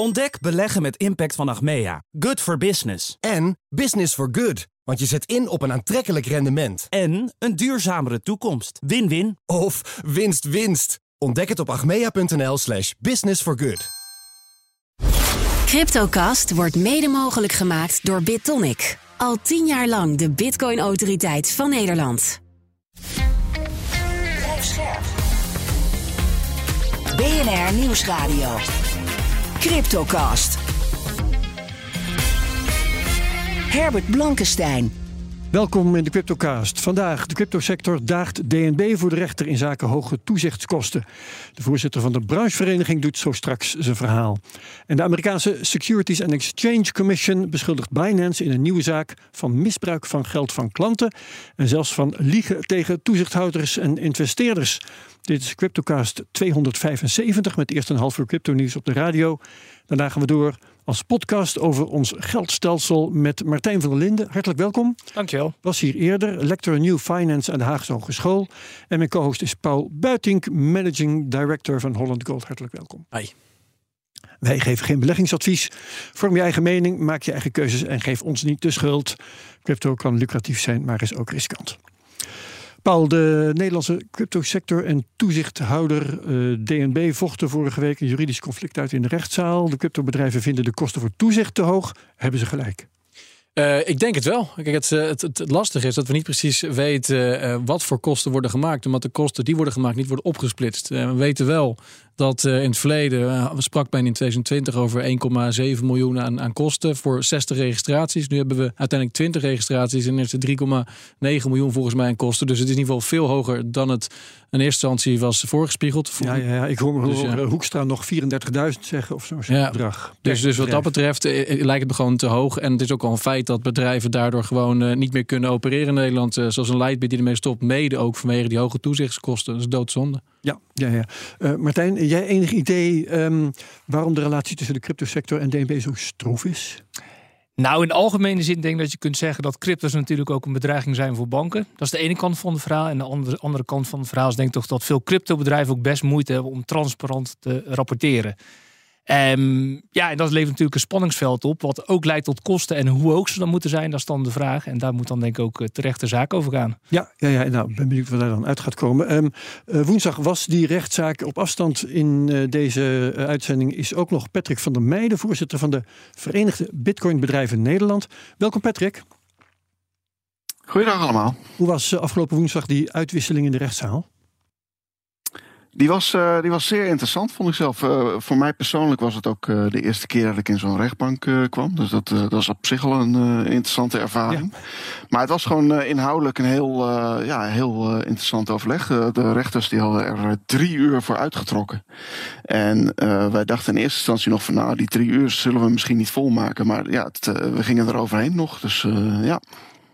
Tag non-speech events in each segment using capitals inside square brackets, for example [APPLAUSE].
Ontdek beleggen met impact van Achmea. Good for business. En business for good. Want je zet in op een aantrekkelijk rendement. En een duurzamere toekomst. Win-win. Of winst winst. Ontdek het op achmea.nl slash business for good. Cryptocast wordt mede mogelijk gemaakt door BitTonic. Al tien jaar lang de bitcoin-autoriteit van Nederland. BNR Nieuwsradio. Cryptocast. Herbert Blankenstein. Welkom in de Cryptocast. Vandaag de cryptosector daagt DNB voor de rechter in zaken hoge toezichtskosten. De voorzitter van de branchevereniging doet zo straks zijn verhaal. En de Amerikaanse Securities and Exchange Commission beschuldigt Binance in een nieuwe zaak van misbruik van geld van klanten en zelfs van liegen tegen toezichthouders en investeerders. Dit is Cryptocast 275 met eerst een half uur crypto nieuws op de radio. Daarna gaan we door als podcast over ons geldstelsel met Martijn van der Linden. Hartelijk welkom. Dankjewel. Was hier eerder, lector New Finance aan de Haagse Hogeschool. En mijn co-host is Paul Buitink, Managing Director van Holland Gold. Hartelijk welkom. Hi. Wij geven geen beleggingsadvies. Vorm je eigen mening, maak je eigen keuzes en geef ons niet de schuld. Crypto kan lucratief zijn, maar is ook riskant. Paul, de Nederlandse cryptosector en toezichthouder uh, DNB vochten vorige week een juridisch conflict uit in de rechtszaal. De cryptobedrijven vinden de kosten voor toezicht te hoog. Hebben ze gelijk? Uh, ik denk het wel. Kijk, het, het, het, lastige is dat we niet precies weten wat voor kosten worden gemaakt. Omdat de kosten die worden gemaakt niet worden opgesplitst. we weten wel dat uh, in het verleden, we sprak men in 2020 over 1,7 miljoen aan, aan, kosten voor 60 registraties. Nu hebben we uiteindelijk 20 registraties en is het 3,9 miljoen volgens mij aan kosten. Dus het is in ieder geval veel hoger dan het in eerste instantie was voorgespiegeld. Ja, ja, ja. ik hoor, dus, ja. Hoekstra nog 34.000 zeggen of zo'n ja. bedrag. Dus, dus wat dat betreft eh, lijkt het me gewoon te hoog. En het is ook al een feit dat bedrijven daardoor gewoon niet meer kunnen opereren in Nederland. Zoals een Lightbit die ermee stopt, mede ook vanwege die hoge toezichtskosten. Dat is doodzonde. Ja, ja, ja. Uh, Martijn, jij enig idee um, waarom de relatie tussen de cryptosector en DNB zo stroef is? Nou, in algemene zin denk ik dat je kunt zeggen dat crypto's natuurlijk ook een bedreiging zijn voor banken. Dat is de ene kant van het verhaal. En de andere, andere kant van het verhaal is denk ik toch dat veel cryptobedrijven ook best moeite hebben om transparant te rapporteren. Um, ja, en dat levert natuurlijk een spanningsveld op, wat ook leidt tot kosten. En hoe hoog ze dan moeten zijn, dat is dan de vraag. En daar moet dan denk ik ook terecht de zaak over gaan. Ja, ja, ja nou, ben benieuwd wat daar dan uit gaat komen. Um, uh, woensdag was die rechtszaak op afstand in uh, deze uh, uitzending. Is ook nog Patrick van der Meijden, voorzitter van de Verenigde Bitcoinbedrijven Nederland. Welkom Patrick. Goedendag allemaal. Hoe was afgelopen woensdag die uitwisseling in de rechtszaal? Die was, uh, die was zeer interessant, vond ik zelf. Uh, voor mij persoonlijk was het ook uh, de eerste keer dat ik in zo'n rechtbank kwam. Dus dat, dat was op zich al een interessante ervaring. Ja. Maar het was gewoon inhoudelijk een heel, ja, heel interessant overleg. de rechters die hadden er drie uur voor uitgetrokken. En wij dachten in eerste instantie nog van nou, die drie uur zullen we misschien niet volmaken. Maar ja, het, we gingen er overheen nog. Dus ja.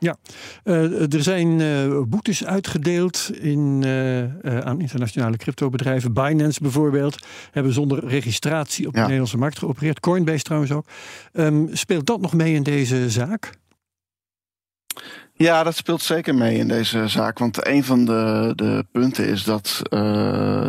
Ja, uh, er zijn uh, boetes uitgedeeld in, uh, aan internationale cryptobedrijven. Binance bijvoorbeeld hebben zonder registratie op de Nederlandse markt geopereerd. Coinbase trouwens ook. Um, speelt dat nog mee in deze zaak? Ja, dat speelt zeker mee in deze zaak. Want een van de, de punten is dat. Uh,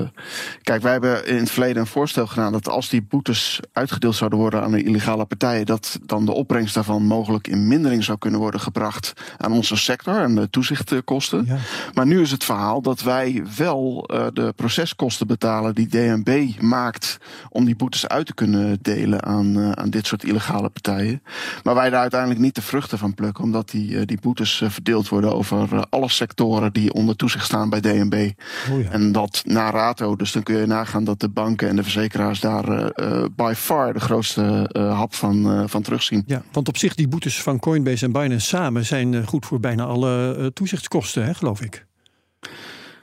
kijk, wij hebben in het verleden een voorstel gedaan dat als die boetes uitgedeeld zouden worden aan de illegale partijen, dat dan de opbrengst daarvan mogelijk in mindering zou kunnen worden gebracht aan onze sector en de toezichtkosten. Ja. Maar nu is het verhaal dat wij wel uh, de proceskosten betalen die DNB maakt om die boetes uit te kunnen delen aan, uh, aan dit soort illegale partijen. Maar wij daar uiteindelijk niet de vruchten van plukken, omdat die, die boetes verdeeld worden over alle sectoren die onder toezicht staan bij DNB. Oh ja. En dat na rato, dus dan kun je nagaan dat de banken en de verzekeraars daar uh, by far de grootste uh, hap van, uh, van terugzien. Ja, want op zich die boetes van Coinbase en Binance samen zijn goed voor bijna alle toezichtskosten, hè, geloof ik.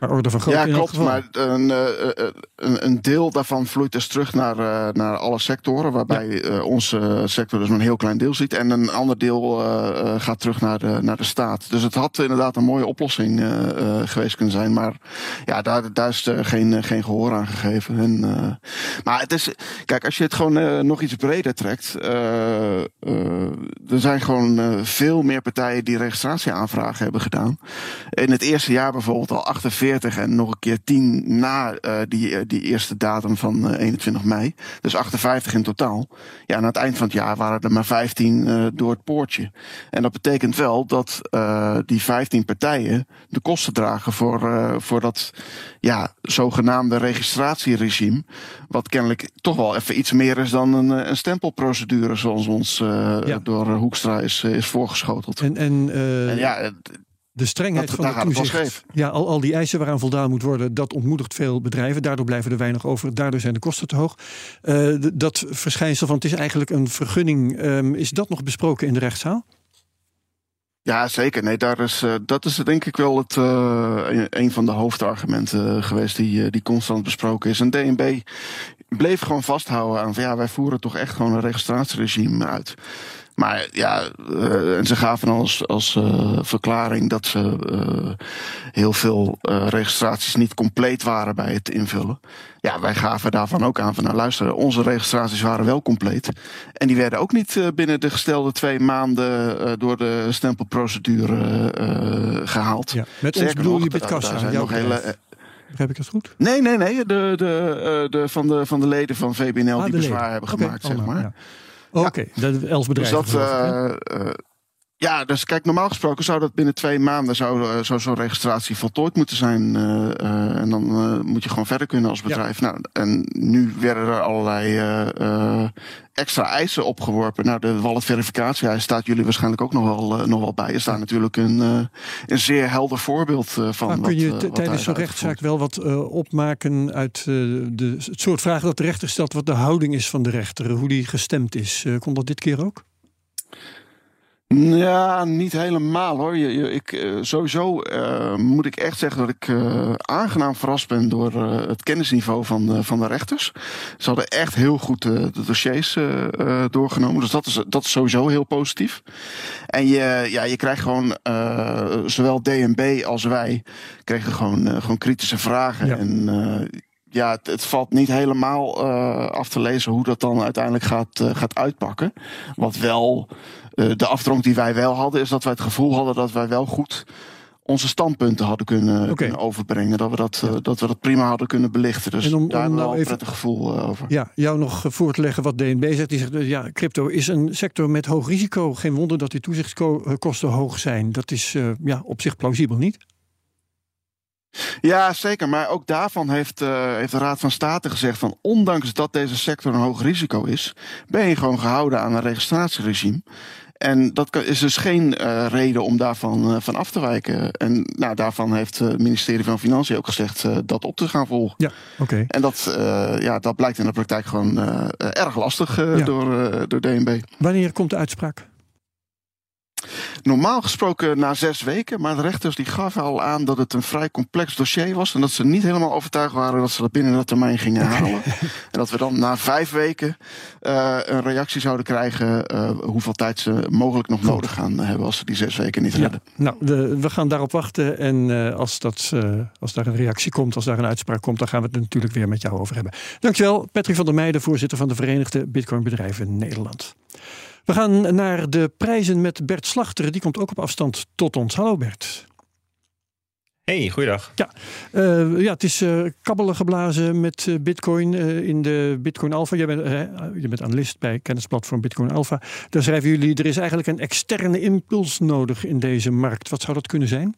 Maar orde van ja, klopt. Maar een, een, een, deel daarvan vloeit dus terug naar, naar alle sectoren. Waarbij ja. onze sector dus maar een heel klein deel ziet. En een ander deel gaat terug naar de, naar de staat. Dus het had inderdaad een mooie oplossing geweest kunnen zijn. Maar ja, daar, daar is geen, geen gehoor aan gegeven. En, maar het is, kijk, als je het gewoon nog iets breder trekt. er zijn gewoon veel meer partijen die registratieaanvragen hebben gedaan. In het eerste jaar bijvoorbeeld al 48 48 en nog een keer 10 na uh, die, die eerste datum van uh, 21 mei. Dus 58 in totaal. Ja, aan het eind van het jaar waren er maar 15 uh, door het poortje. En dat betekent wel dat die 15 partijen de kosten dragen voor, voor dat ja, zogenaamde registratieregime. Wat kennelijk toch wel even iets meer is dan een, een stempelprocedure zoals ons ja. door Hoekstra is, is voorgeschoteld. En, en, en ja, de strengheid van de toezicht. Ja, al, al die eisen waaraan voldaan moet worden, dat ontmoedigt veel bedrijven. Daardoor blijven er weinig over. Daardoor zijn de kosten te hoog. Uh, dat verschijnsel van het is eigenlijk een vergunning. Um, is dat nog besproken in de rechtszaal? Ja, zeker. Nee, daar is, uh, dat is denk ik wel het, uh, een van de hoofdargumenten geweest die, die constant besproken is. En DNB bleef gewoon vasthouden aan van ja, wij voeren toch echt gewoon een registratieregime uit. Maar ja, uh, en ze gaven als, als uh, verklaring dat ze uh, heel veel registraties niet compleet waren bij het invullen. Ja, wij gaven daarvan ook aan van nou luister, onze registraties waren wel compleet. En die werden ook niet binnen de gestelde twee maanden door de stempelprocedure gehaald. Ja, met ons bedoel je Bitkassa, zijn nog hele. Heb ik dat goed? Nee, nee, nee. De, de, de, van, de, van de leden van VBNL ah, die bezwaar hebben okay, gemaakt, zeg maar. Ja. Oké, okay, dat Els bedrijven. Dus dat, ja, dus kijk, normaal gesproken zou dat binnen twee maanden zou, zou zo'n registratie voltooid moeten zijn. Uh, uh, en dan moet je gewoon verder kunnen als bedrijf. Ja. Nou, en nu werden er allerlei extra eisen opgeworpen. Nou, de wallet-verificatie, hij staat jullie waarschijnlijk ook nog wel, nog wel bij. Er staat natuurlijk een, een zeer helder voorbeeld van. Maar kun je tijdens zo'n rechtszaak wel wat opmaken uit de, het soort vragen dat de rechter stelt, wat de houding is van de rechter, hoe die gestemd is? kon dat dit keer ook? Ja, niet helemaal hoor. Je, je, ik, uh, sowieso uh, moet ik echt zeggen dat ik uh, aangenaam verrast ben door het kennisniveau van de, van de rechters. Ze hadden echt heel goed de dossiers doorgenomen. Dus dat is, dat is sowieso heel positief. En je, ja, je krijgt gewoon, zowel DNB als wij, kregen gewoon, gewoon kritische vragen. Ja. En ja, het, het, valt niet helemaal uh, af te lezen hoe dat dan uiteindelijk gaat, uh, gaat uitpakken. Wat wel uh, de afdronk die wij wel hadden, is dat wij het gevoel hadden dat wij wel goed onze standpunten hadden kunnen, okay. kunnen overbrengen. Dat we dat, ja. dat we dat prima hadden kunnen belichten. Dus en om, daar hebben we nou wel een prettig gevoel over. Ja, jou nog voor te leggen wat DNB zegt. Die zegt, ja, crypto is een sector met hoog risico. Geen wonder dat die toezichtskosten hoog zijn. Dat is ja, op zich plausibel niet. Ja, zeker. Maar ook daarvan heeft, uh, heeft de Raad van State gezegd van ondanks dat deze sector een hoog risico is, ben je gewoon gehouden aan een registratieregime. En dat is dus geen uh, reden om daarvan uh, van af te wijken. En nou, daarvan heeft het ministerie van Financiën ook gezegd uh, dat op te gaan volgen. Ja, oké. En dat, ja, dat blijkt in de praktijk gewoon erg lastig ja. door, door DNB. Wanneer komt de uitspraak? Normaal gesproken na zes weken, maar de rechters die gaven al aan dat het een vrij complex dossier was. En dat ze niet helemaal overtuigd waren dat ze dat binnen dat termijn gingen halen. en dat we dan na vijf weken uh, een reactie zouden krijgen uh, hoeveel tijd ze mogelijk nog nodig gaan hebben als ze die zes weken niet redden. nou, de, we gaan daarop wachten. En uh, als, dat, als daar een reactie komt, als daar een uitspraak komt, dan gaan we het natuurlijk weer met jou over hebben. Dankjewel, Patrick van der Meijden, voorzitter van de Verenigde Bitcoin Bedrijven Nederland. We gaan naar de prijzen met Bert Slachter. Die komt ook op afstand tot ons. Hallo Bert. Hey, goeiedag. Ja, uh, ja het is uh, kabbelen geblazen met uh, Bitcoin in de Bitcoin Alpha. Jij bent, je bent analist bij kennisplatform Bitcoin Alpha. Daar schrijven jullie: er is eigenlijk een externe impuls nodig in deze markt. Wat zou dat kunnen zijn?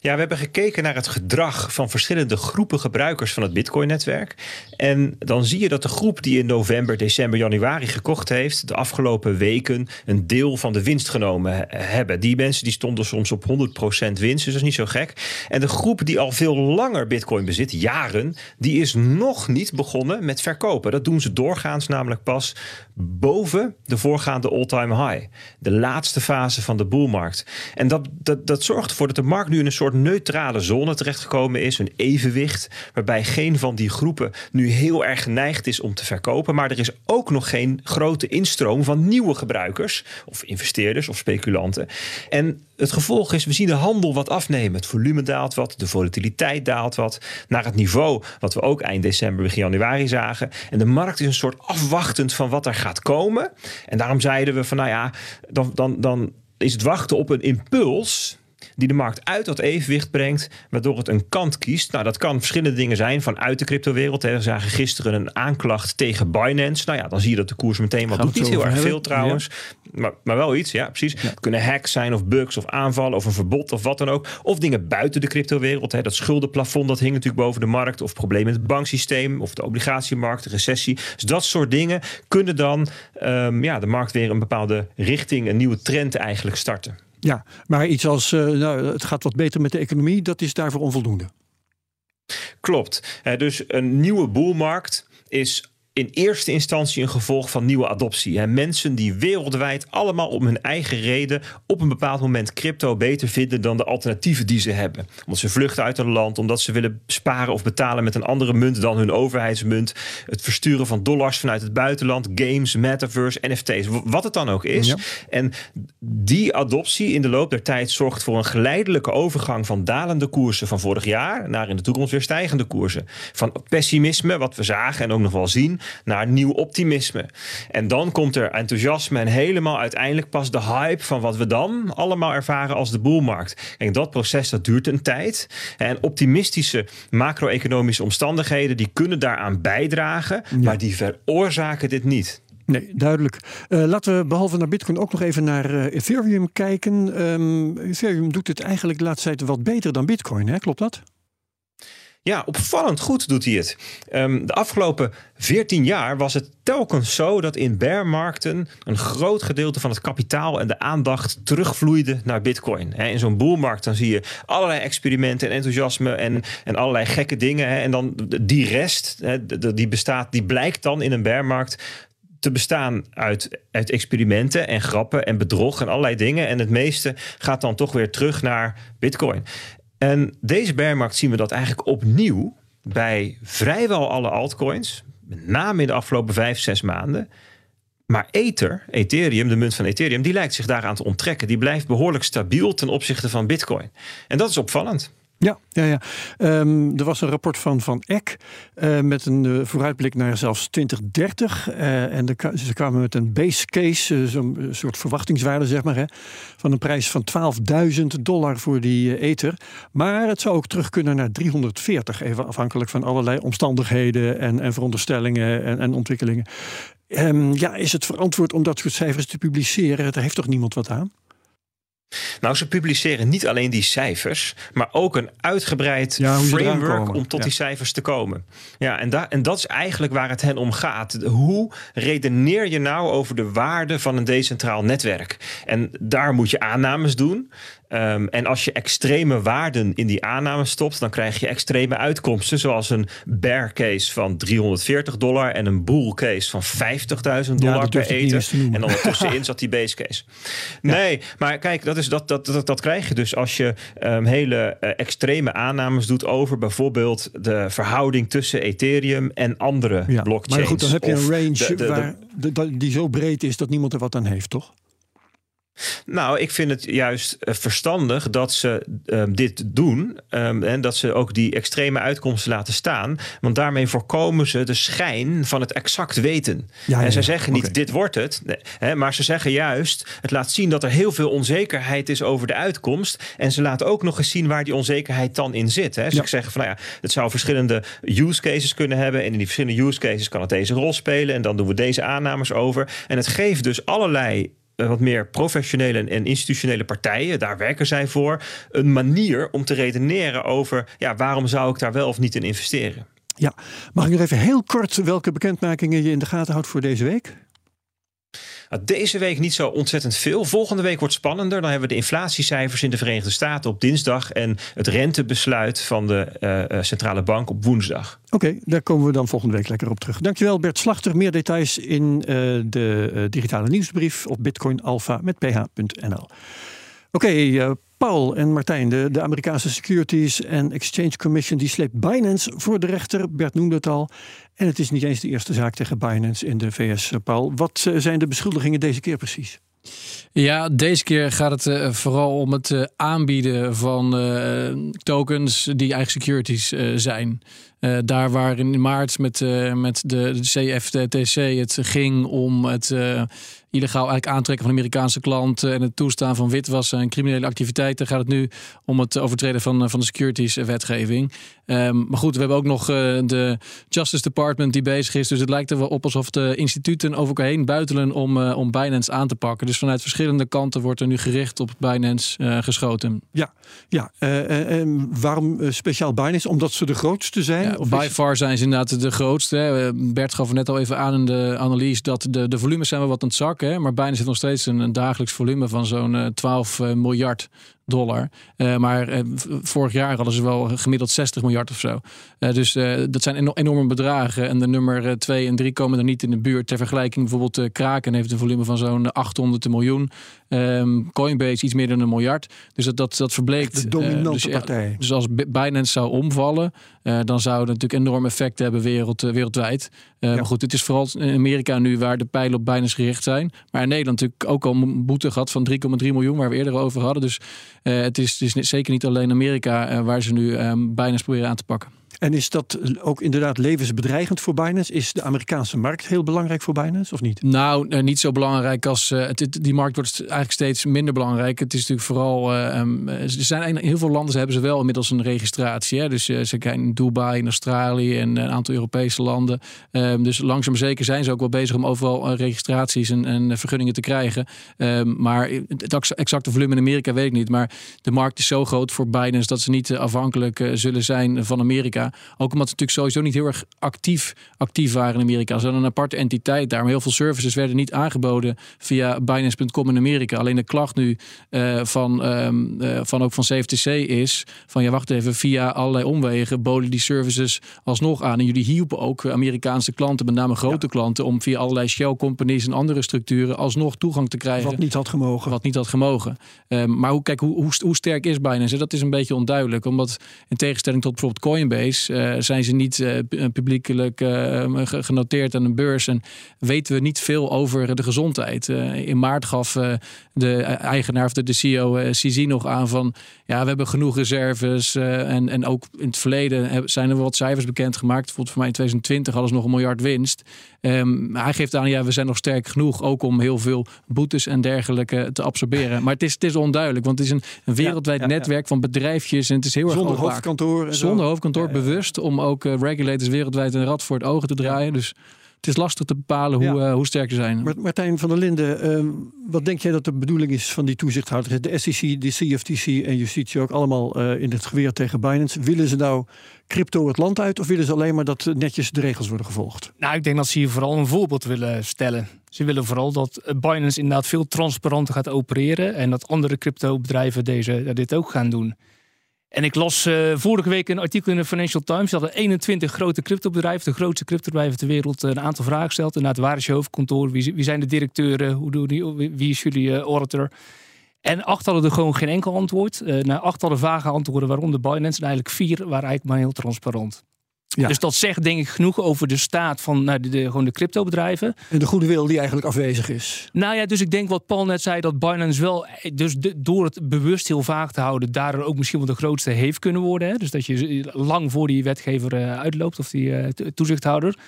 Ja, we hebben gekeken naar het gedrag van verschillende groepen gebruikers van het Bitcoin-netwerk. En dan zie je dat de groep die in november, december, januari gekocht heeft, de afgelopen weken een deel van de winst genomen hebben. Die mensen die stonden soms op 100% winst, dus dat is niet zo gek. En de groep die al veel langer Bitcoin bezit, jaren, die is nog niet begonnen met verkopen. Dat doen ze doorgaans namelijk pas boven de voorgaande all-time high. De laatste fase van de boelmarkt. En dat, dat, dat zorgt ervoor dat de markt nu in een soort neutrale zone terechtgekomen is. Een evenwicht waarbij geen van die groepen nu heel erg geneigd is om te verkopen. Maar er is ook nog geen grote instroom van nieuwe gebruikers of investeerders of speculanten. En het gevolg is, we zien de handel wat afnemen. Het volume daalt wat, de volatiliteit daalt wat. Naar het niveau wat we ook eind december, begin januari zagen. En de markt is een soort afwachtend van wat er gaat komen. En daarom zeiden we van nou ja, dan, dan, dan is het wachten op een impuls die de markt uit dat evenwicht brengt, waardoor het een kant kiest. Nou, dat kan verschillende dingen zijn vanuit de cryptowereld. We zagen gisteren een aanklacht tegen Binance. Nou ja, dan zie je dat de koers meteen wat doet. Niet heel erg veel trouwens, maar, maar wel iets. Ja, precies. Het kunnen hacks zijn of bugs of aanvallen of een verbod of wat dan ook. Of dingen buiten de cryptowereld. Hè. Dat schuldenplafond dat hing natuurlijk boven de markt. Of problemen met het banksysteem of de obligatiemarkt, de recessie. Dus dat soort dingen kunnen dan um, ja, de markt weer een bepaalde richting, een nieuwe trend eigenlijk starten. Ja, maar iets als uh, nou, het gaat wat beter met de economie, dat is daarvoor onvoldoende. Klopt. dus een nieuwe boelmarkt is in eerste instantie een gevolg van nieuwe adoptie. En mensen die wereldwijd allemaal om hun eigen reden op een bepaald moment crypto beter vinden dan de alternatieven die ze hebben. Omdat ze vluchten uit een land, omdat ze willen sparen of betalen met een andere munt dan hun overheidsmunt. Het versturen van dollars vanuit het buitenland, games, metaverse, NFT's, wat het dan ook is. En die adoptie in de loop der tijd zorgt voor een geleidelijke overgang van dalende koersen van vorig jaar naar in de toekomst weer stijgende koersen. Van pessimisme, wat we zagen en ook nog wel zien, naar nieuw optimisme. En dan komt er enthousiasme en helemaal uiteindelijk pas de hype van wat we dan allemaal ervaren als de boelmarkt. En dat proces dat duurt een tijd. En optimistische macro-economische omstandigheden die kunnen daaraan bijdragen, maar die veroorzaken dit niet. Nee, duidelijk. Uh, laten we behalve naar Bitcoin ook nog even naar uh, Ethereum kijken. Um, Ethereum doet het eigenlijk de laatste tijd wat beter dan Bitcoin, hè? klopt dat? Ja, opvallend goed doet hij het. Um, de afgelopen 14 jaar was het telkens zo dat in bearmarkten een groot gedeelte van het kapitaal en de aandacht terugvloeide naar Bitcoin. in zo'n boelmarkt dan zie je allerlei experimenten en enthousiasme en, en allerlei gekke dingen. en dan die rest, die bestaat, die blijkt dan in een bearmarkt te bestaan uit, uit experimenten en grappen en bedrog en allerlei dingen. En het meeste gaat dan toch weer terug naar Bitcoin. En deze bearmarkt zien we dat eigenlijk opnieuw bij vrijwel alle altcoins. Met name in de afgelopen vijf, zes maanden. Maar Ether, Ethereum, de munt van Ethereum, die lijkt zich daaraan te onttrekken. Die blijft behoorlijk stabiel ten opzichte van Bitcoin. En dat is opvallend. Ja, ja, ja. Um, er was een rapport van Van Eck uh, met een uh, vooruitblik naar zelfs 2030. Uh, en de, ze kwamen met een base case, zo'n soort verwachtingswaarde zeg maar, hè, van een prijs van 12.000 dollar voor die ether. Maar het zou ook terug kunnen naar 340, even afhankelijk van allerlei omstandigheden en, en veronderstellingen en, en ontwikkelingen. Um, ja, is het verantwoord om dat soort cijfers te publiceren? Daar heeft toch niemand wat aan? Nou, ze publiceren niet alleen die cijfers, maar ook een uitgebreid framework om tot die cijfers te komen. Ja, en, da en dat is eigenlijk waar het hen om gaat. Hoe redeneer je nou over de waarde van een decentraal netwerk? En daar moet je aannames doen. Um, en als je extreme waarden in die aanname stopt, dan krijg je extreme uitkomsten. Zoals een bear case van 340 dollar en een bull case van 50.000 dollar ja, per eten. En dan ertussenin [LAUGHS] zat die base case. Nee, maar kijk, dat, is, dat, dat, dat, dat krijg je dus als je um, hele uh, extreme aannames doet over bijvoorbeeld de verhouding tussen Ethereum en andere ja, blockchains. Maar goed, dan heb je een range de, de, waar, de, die zo breed is dat niemand er wat aan heeft, toch? Nou, ik vind het juist eh, verstandig dat ze um, dit doen. Um, en dat ze ook die extreme uitkomsten laten staan. Want daarmee voorkomen ze de schijn van het exact weten. Ja, en ze zeggen niet, dit wordt het. hè, maar ze zeggen juist, het laat zien dat er heel veel onzekerheid is over de uitkomst. En ze laten ook nog eens zien waar die onzekerheid dan in zit. Hè. Ze zeggen van, nou ja, het zou verschillende use cases kunnen hebben. En in die verschillende use cases kan het deze rol spelen. En dan doen we deze aannames over. En het geeft dus allerlei wat meer professionele en institutionele partijen, daar werken zij voor, een manier om te redeneren over ja, waarom zou ik daar wel of niet in investeren. Ja, mag ik nog even heel kort welke bekendmakingen je in de gaten houdt voor deze week? Deze week niet zo ontzettend veel. Volgende week wordt spannender. Dan hebben we de inflatiecijfers in de Verenigde Staten op dinsdag en het rentebesluit van de uh, centrale bank op woensdag. Oké, daar komen we dan volgende week lekker op terug. Dankjewel Bert Slachter. Meer details in uh, de digitale nieuwsbrief op bitcoinalpha met ph.nl. Oké, okay, Paul en Martijn, de, de, Amerikaanse Securities and Exchange Commission, die sleept Binance voor de rechter. Bert noemde het al. En het is niet eens de eerste zaak tegen Binance in de VS, Paul. Wat eh, zijn de beschuldigingen deze keer precies? Ja, deze keer gaat het uh, vooral om het aanbieden van tokens die eigen securities zijn. daar waar in maart met, met de CFTC het ging om het illegaal eigenlijk aantrekken van Amerikaanse klanten en het toestaan van witwassen en criminele activiteiten, gaat het nu om het overtreden van, van de securities wetgeving. Ehm, maar goed, we hebben ook nog de Justice Department die bezig is. Dus het lijkt er wel op alsof de instituten over elkaar heen buitelen om, om Binance aan te pakken. Dus vanuit verschillende kanten wordt er nu gericht op Binance geschoten. Ja, ja. en waarom speciaal Binance? Omdat ze de grootste zijn? Ja, by far zijn ze inderdaad de grootste. Bert gaf net al even aan in de analyse dat de, de volumes zijn wel wat aan het zakken. Maar bijna zit nog steeds een, dagelijks volume van zo'n 12 uh, miljard dollar. Uh, maar uh, vorig jaar hadden ze wel gemiddeld 60 miljard of zo. Uh, dus dat zijn enorme bedragen. En de nummer 2 en 3 komen er niet in de buurt. Ter vergelijking bijvoorbeeld Kraken heeft een volume van zo'n 800 miljoen. Um, Coinbase iets meer dan een miljard. Dus dat, dat, dat verbleekt. De dominante dus, partij. Dus als Binance zou omvallen, dan zou het natuurlijk enorm effect hebben wereld, wereldwijd. Ja. Maar goed, het is vooral in Amerika nu waar de pijlen op Binance gericht zijn. Maar in Nederland natuurlijk ook al een boete gehad van 3,3 miljoen, waar we eerder over hadden. Dus het, is, het zeker niet alleen Amerika uh, waar ze nu um, Binance proberen aan te pakken. En is dat ook inderdaad levensbedreigend voor Binance? Is de Amerikaanse markt heel belangrijk voor Binance of niet? Nou, uh, niet zo belangrijk als het, die markt wordt eigenlijk steeds minder belangrijk. Het is natuurlijk vooral. Uh, um, er zijn in heel veel landen hebben ze wel inmiddels een registratie. Hè? Dus ze kijken in Dubai, in Australië en een aantal Europese landen. Um, dus langzaam zeker zijn ze ook wel bezig om overal registraties en, en, vergunningen te krijgen. Um, maar het exacte volume in Amerika weet ik niet. Maar de markt is zo groot voor Binance dat ze niet afhankelijk zullen zijn van Amerika. Ook omdat ze natuurlijk sowieso niet heel erg actief, actief waren in Amerika. Ze hadden een aparte entiteit daar. Maar heel veel services werden niet aangeboden via Binance.com in Amerika. Alleen de klacht nu uh, van, um, uh, van ook van CFTC is van ja, wacht even, via allerlei omwegen boden die services alsnog aan. En jullie hielpen ook Amerikaanse klanten, met name grote ja. klanten, om via allerlei shell companies en andere structuren alsnog toegang te krijgen. Wat niet had gemogen. Wat niet had gemogen. Um, maar hoe, kijk, hoe, hoe, hoe sterk is Binance? Dat is een beetje onduidelijk. Omdat in tegenstelling tot bijvoorbeeld Coinbase uh, zijn ze niet uh, publiekelijk uh, genoteerd aan een beurs en weten we niet veel over de gezondheid. in maart gaf de eigenaar of de, de CEO CZ nog aan van ja, we hebben genoeg reserves en, en ook in het verleden zijn er wat cijfers bekendgemaakt. Bijvoorbeeld voor mij in 2020 hadden ze nog een miljard winst. Um, hij geeft aan, ja, we zijn nog sterk genoeg ook om heel veel boetes en dergelijke te absorberen. Maar het is, het is onduidelijk, want het is een, een wereldwijd ja, ja, netwerk van bedrijfjes en het is heel Zonder erg hoofdkantoor. Zonder hoofdkantoor, bewust om ook uh, regulators wereldwijd een rad voor het ogen te draaien. Dus het is lastig te bepalen hoe, uh, hoe sterk ze zijn. Martijn van der Linden, um, wat denk jij dat de bedoeling is van die toezichthouders? De SEC, de CFTC en justitie ook allemaal uh, in het geweer tegen Binance. Willen ze nou crypto het land uit of willen ze alleen maar dat netjes de regels worden gevolgd? Nou, ik denk dat ze hier vooral een voorbeeld willen stellen. Ze willen vooral dat Binance inderdaad veel transparanter gaat opereren en dat andere cryptobedrijven deze, dit ook gaan doen. En ik las uh, vorige week een artikel in de Financial Times. Dat er 21 grote cryptobedrijven, de grootste cryptobedrijven ter wereld, een aantal vragen gesteld. En waar is je hoofdkantoor? Wie, wie zijn de directeuren? Hoe doen wie is jullie uh, auditor? En acht hadden er gewoon geen enkel antwoord. Na acht hadden vage antwoorden, waaronder Binance. En eigenlijk vier waren eigenlijk maar heel transparant. Ja. Dus dat zegt denk ik genoeg over de staat van nou, de, de, gewoon de cryptobedrijven. En de goede wil die eigenlijk afwezig is. Nou ja, dus ik denk wat Paul net zei, dat Binance wel, dus de, door het bewust heel vaag te houden, daardoor ook misschien wel de grootste heeft kunnen worden. Hè? Dus dat je lang voor die wetgever uh, uitloopt of die uh, toezichthouder.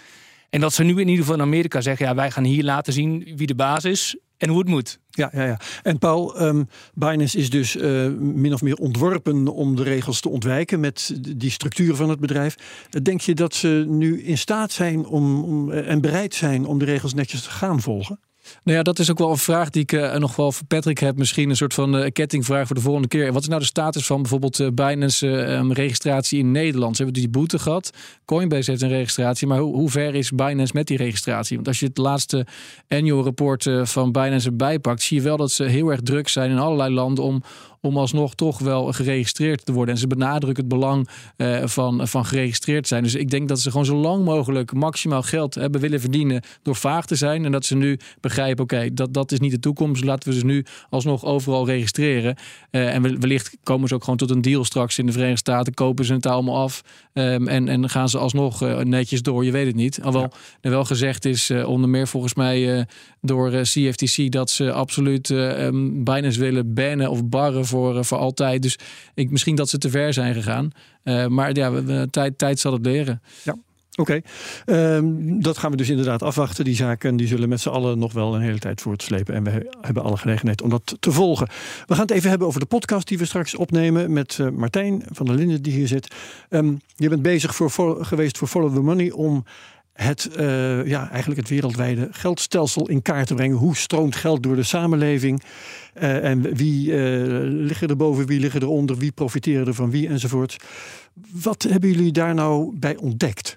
En dat ze nu in ieder geval in Amerika zeggen, ja, wij gaan hier laten zien wie de baas is en hoe het moet. Ja, ja, ja. En Paul, um, Binance is dus uh, min of meer ontworpen om de regels te ontwijken met die structuur van het bedrijf. Denk je dat ze nu in staat zijn om, om, en bereid zijn om de regels netjes te gaan volgen? Nou ja, dat is ook wel een vraag die ik uh, nog wel voor Patrick heb. Misschien een soort van uh, kettingvraag voor de volgende keer. Wat is nou de status van bijvoorbeeld uh, Binance um, registratie in Nederland? Ze hebben die boete gehad. Coinbase heeft een registratie. Maar hoe ver is Binance met die registratie? Want als je het laatste annual report van Binance erbij pakt... zie je wel dat ze heel erg druk zijn in allerlei landen... om, om alsnog toch wel geregistreerd te worden. En ze benadrukken het belang uh, van, van geregistreerd zijn. Dus ik denk dat ze gewoon zo lang mogelijk maximaal geld hebben willen verdienen door vaag te zijn. En dat ze nu begrijpen, oké, okay, dat, dat is niet de toekomst. Laten we ze nu alsnog overal registreren. Uh, en wellicht komen ze ook gewoon tot een deal straks in de Verenigde Staten. Kopen ze het allemaal af um, en, en gaan ze alsnog uh, netjes door. Je weet het niet. Alhoewel ja. er wel gezegd is, onder meer volgens mij door CFTC, dat ze absoluut um, bijna willen bannen of barren voor, voor altijd. Dus ik, misschien dat ze te ver zijn gegaan. Uh, maar ja, tijd, tijd zal het leren. Ja. Oké, ehm, dat gaan we dus inderdaad afwachten. Die zaken die zullen met z'n allen nog wel een hele tijd voortslepen. En we hebben alle gelegenheid om dat te volgen. We gaan het even hebben over de podcast die we straks opnemen met uh, Martijn van der Linden die hier zit. Um, je bent bezig voor, geweest voor Follow the Money om het, uh, ja, eigenlijk het wereldwijde geldstelsel in kaart te brengen. Hoe stroomt geld door de samenleving? Uh, en wie uh, liggen er boven, wie liggen er onder, wie profiteren er van wie enzovoort. Wat hebben jullie daar nou bij ontdekt?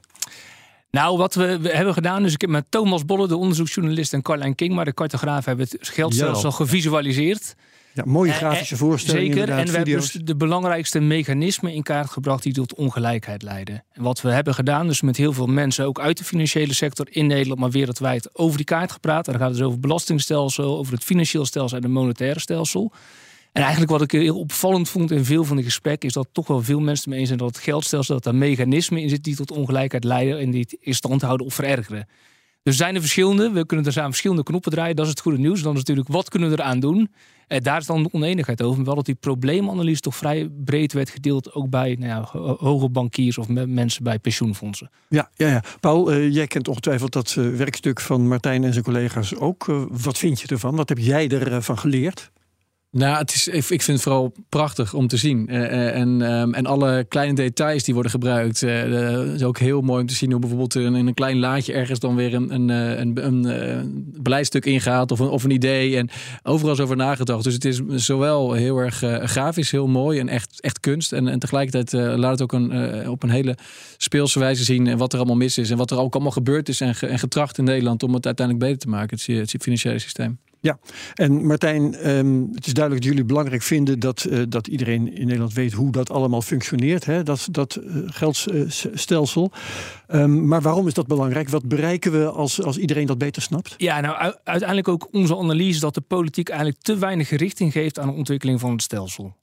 Nou, wat we, we, hebben gedaan, dus ik heb met Thomas Bolle, de onderzoeksjournalist, en Carlijn King, maar de cartograaf, hebben het geldstelsel gevisualiseerd. Ja, mooie grafische voorstellingen. Zeker, en we hebben dus de belangrijkste mechanismen in kaart gebracht die tot ongelijkheid leiden. En wat we hebben gedaan, dus met heel veel mensen, ook uit de financiële sector in Nederland, maar wereldwijd, over die kaart gepraat. En dan gaat het dus over het belastingstelsel, over het financieel stelsel en het monetaire stelsel. En eigenlijk wat ik heel opvallend vond in veel van de gesprekken, is dat toch wel veel mensen mee eens zijn dat het geldstelsel, dat er mechanismen in zitten die tot ongelijkheid leiden en die het in stand houden of verergeren. Dus zijn er verschillende. We kunnen er samen verschillende knoppen draaien. Dat is het goede nieuws. Dan is natuurlijk, wat kunnen we eraan doen? Eh, daar is dan de oneenigheid over. Wel dat die probleemanalyse toch vrij breed werd gedeeld. Ook bij nou ja, hoge bankiers of mensen bij pensioenfondsen. Ja, ja, ja. Paul, uh, jij kent ongetwijfeld dat uh, werkstuk van Martijn en zijn collega's ook. Uh, wat vind je ervan? Wat heb jij ervan geleerd? Nou, het is, ik vind het vooral prachtig om te zien. Uh, en, um, en alle kleine details die worden gebruikt. Uh, is ook heel mooi om te zien hoe bijvoorbeeld in een klein laadje ergens dan weer een, een, een, een, beleidstuk ingaat of een, of een idee. En overal is over nagedacht. Dus het is zowel heel erg grafisch, heel mooi en echt, echt kunst. En, en tegelijkertijd laat het ook een, op een hele speelse wijze zien wat er allemaal mis is. En wat er ook allemaal gebeurd is en, en getracht in Nederland om het uiteindelijk beter te maken. Het, het financiële systeem. Ja, en Martijn, um, het is duidelijk dat jullie belangrijk vinden dat, uh, dat iedereen in Nederland weet hoe dat allemaal functioneert, hè? dat, dat uh, geldstelsel. Um, maar waarom is dat belangrijk? Wat bereiken we als, als iedereen dat beter snapt? Ja, nou uiteindelijk ook onze analyse dat de politiek eigenlijk te weinig richting geeft aan de ontwikkeling van het stelsel.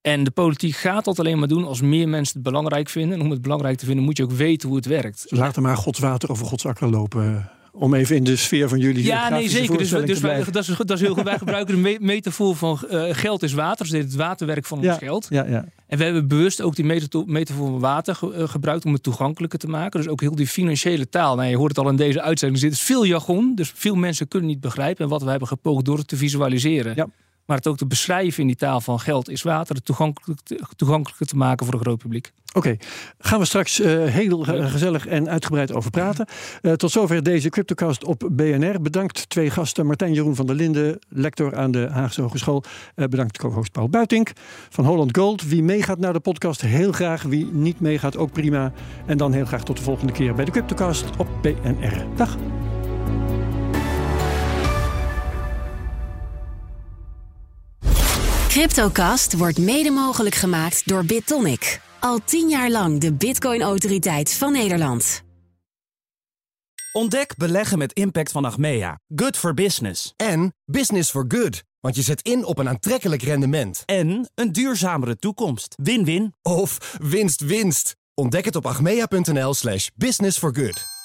En de politiek gaat dat alleen maar doen als meer mensen het belangrijk vinden. En om het belangrijk te vinden moet je ook weten hoe het werkt. Laat er maar Gods water over Gods akker lopen om even in de sfeer van jullie Ja, nee, zeker. Dus, dus wij, dat, is, dat is heel goed. Wij gebruiken de metafoor van uh, geld is water. Dus dit is het waterwerk van ja, ons geld. Ja, ja. En we hebben bewust ook die metafoor van water ge, uh, gebruikt om het toegankelijker te maken. Dus ook heel die financiële taal. Nou, je hoort het al in deze uitzending. Er zit veel jargon. Dus veel mensen kunnen niet begrijpen. En wat we hebben gepoogd door het te visualiseren. Ja. Maar het ook te beschrijven in die taal van geld is water. Het toegankelijk, toegankelijker te maken voor een groot publiek. Oké, okay. gaan we straks uh, heel gezellig en uitgebreid over praten. Uh, tot zover deze CryptoCast op BNR. Bedankt twee gasten, Martijn Jeroen van der Linden, lector aan de Haagse Hogeschool. Bedankt co-host Paul Buitink van Holland Gold. Wie meegaat naar de podcast, heel graag. Wie niet meegaat, ook prima. En dan heel graag tot de volgende keer bij de CryptoCast op BNR. Dag. CryptoCast wordt mede mogelijk gemaakt door BitTonic. Al tien jaar lang de Bitcoin-autoriteit van Nederland. Ontdek beleggen met impact van Achmea. Good for business. En business for good. Want je zet in op een aantrekkelijk rendement. En een duurzamere toekomst. Win-win. Of winst-winst. Ontdek het op achmea.nl slash business for good.